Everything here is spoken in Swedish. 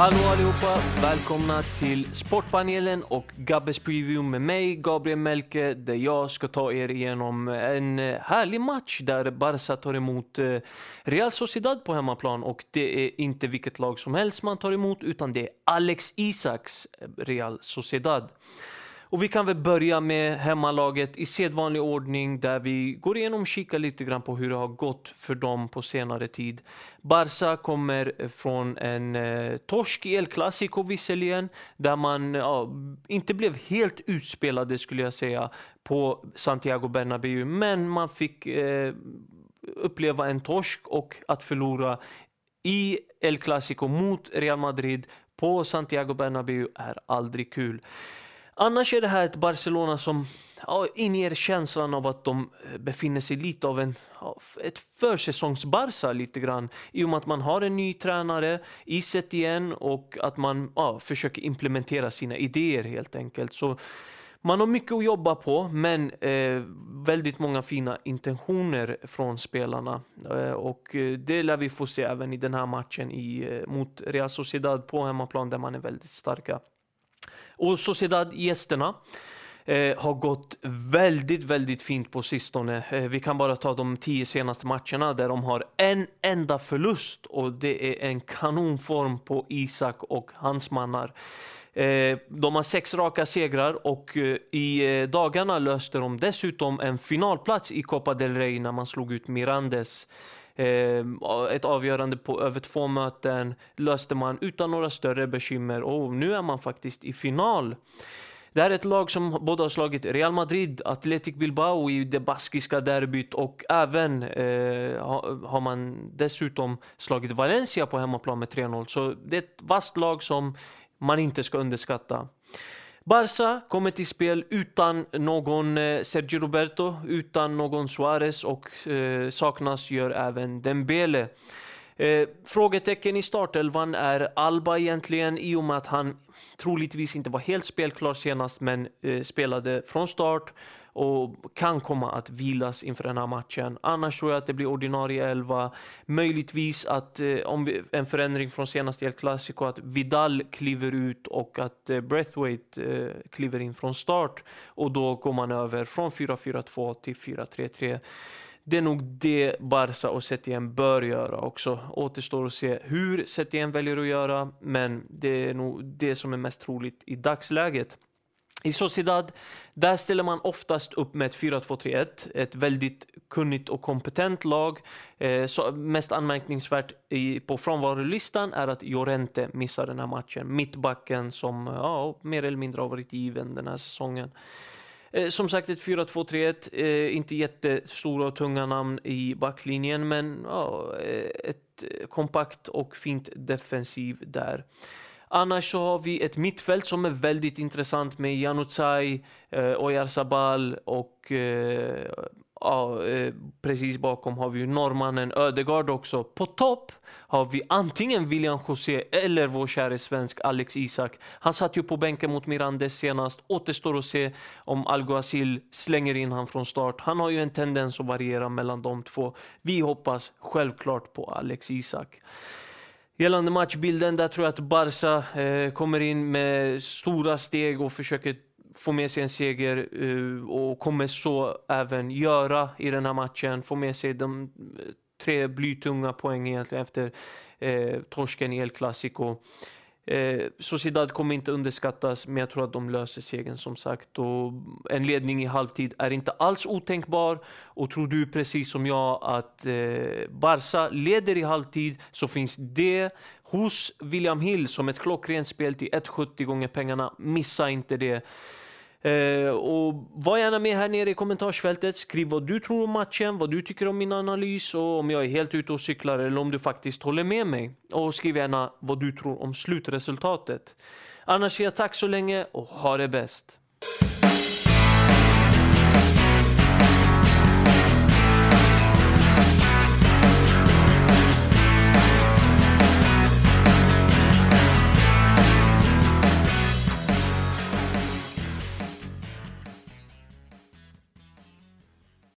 Hallå allihopa! Välkomna till Sportpanelen och Gabbes Preview med mig, Gabriel Melke, där jag ska ta er igenom en eh, härlig match där Barca tar emot eh, Real Sociedad på hemmaplan. Och det är inte vilket lag som helst man tar emot, utan det är Alex Isaks eh, Real Sociedad. Och vi kan väl börja med hemmalaget i sedvanlig ordning där vi går igenom och kikar lite grann på hur det har gått för dem på senare tid. Barca kommer från en eh, torsk i El Clasico visserligen, där man ja, inte blev helt utspelade skulle jag säga på Santiago Bernabéu, men man fick eh, uppleva en torsk och att förlora i El Clasico mot Real Madrid på Santiago Bernabéu är aldrig kul. Annars är det här ett Barcelona som ja, inger känslan av att de eh, befinner sig lite av en, ett försäsongsbarsa lite grann. I och med att man har en ny tränare i igen och att man ja, försöker implementera sina idéer helt enkelt. Så man har mycket att jobba på, men eh, väldigt många fina intentioner från spelarna. Eh, och eh, det lär vi få se även i den här matchen i, eh, mot Real Sociedad på hemmaplan där man är väldigt starka. Och Sociedad, gästerna, eh, har gått väldigt, väldigt fint på sistone. Eh, vi kan bara ta de tio senaste matcherna där de har en enda förlust och det är en kanonform på Isak och hans mannar. Eh, de har sex raka segrar och eh, i eh, dagarna löste de dessutom en finalplats i Copa del Rey när man slog ut Mirandes. Ehm, ett avgörande på över två möten löste man utan några större bekymmer och nu är man faktiskt i final. Det här är ett lag som både har slagit Real Madrid, Athletic Bilbao i det baskiska derbyt och även eh, har man dessutom slagit Valencia på hemmaplan med 3-0. Så det är ett vasst lag som man inte ska underskatta. Barca kommer till spel utan någon eh, Sergio Roberto, utan någon Suarez och eh, saknas gör även Dembele. Eh, frågetecken i startelvan är Alba egentligen i och med att han troligtvis inte var helt spelklar senast men eh, spelade från start och kan komma att vilas inför den här matchen. Annars tror jag att det blir ordinarie elva. Möjligtvis att eh, om vi, en förändring från senaste El Clasico att Vidal kliver ut och att eh, Breathwaite eh, kliver in från start och då går man över från 4-4-2 till 4-3-3. Det är nog det Barca och Setien bör göra också. Återstår att se hur Setien väljer att göra, men det är nog det som är mest troligt i dagsläget. I Sociedad, där ställer man oftast upp med ett 4-2-3-1. Ett väldigt kunnigt och kompetent lag. Eh, så mest anmärkningsvärt i, på frånvarolistan är att Llorente missar den här matchen. Mittbacken som ja, mer eller mindre har varit given den här säsongen. Eh, som sagt ett 4-2-3-1, eh, inte jättestora och tunga namn i backlinjen men ja, eh, ett kompakt och fint defensiv där. Annars så har vi ett mittfält som är väldigt intressant med Januzaj, eh, Oyarzabal och eh, ja, eh, precis bakom har vi norrmannen Ödegard också. På topp har vi antingen William José eller vår käre svensk Alex Isak. Han satt ju på bänken mot Mirandes senast. Återstår att se om Alguacil slänger in han från start. Han har ju en tendens att variera mellan de två. Vi hoppas självklart på Alex Isak. Gällande matchbilden, där tror jag att Barca eh, kommer in med stora steg och försöker få med sig en seger eh, och kommer så även göra i den här matchen. Få med sig de eh, tre blytunga poängen egentligen efter eh, torsken i El Clasico. Eh, Sociedad kommer inte underskattas, men jag tror att de löser segern som sagt. Och en ledning i halvtid är inte alls otänkbar. Och tror du precis som jag att eh, Barca leder i halvtid så finns det hos William Hill som ett klockrent spel till 1,70 gånger pengarna. Missa inte det. Eh, och var gärna med här nere i kommentarsfältet. Skriv vad du tror om matchen, vad du tycker om min analys och om jag är helt ute och cyklar eller om du faktiskt håller med mig. Och skriv gärna vad du tror om slutresultatet. Annars säger jag tack så länge och ha det bäst.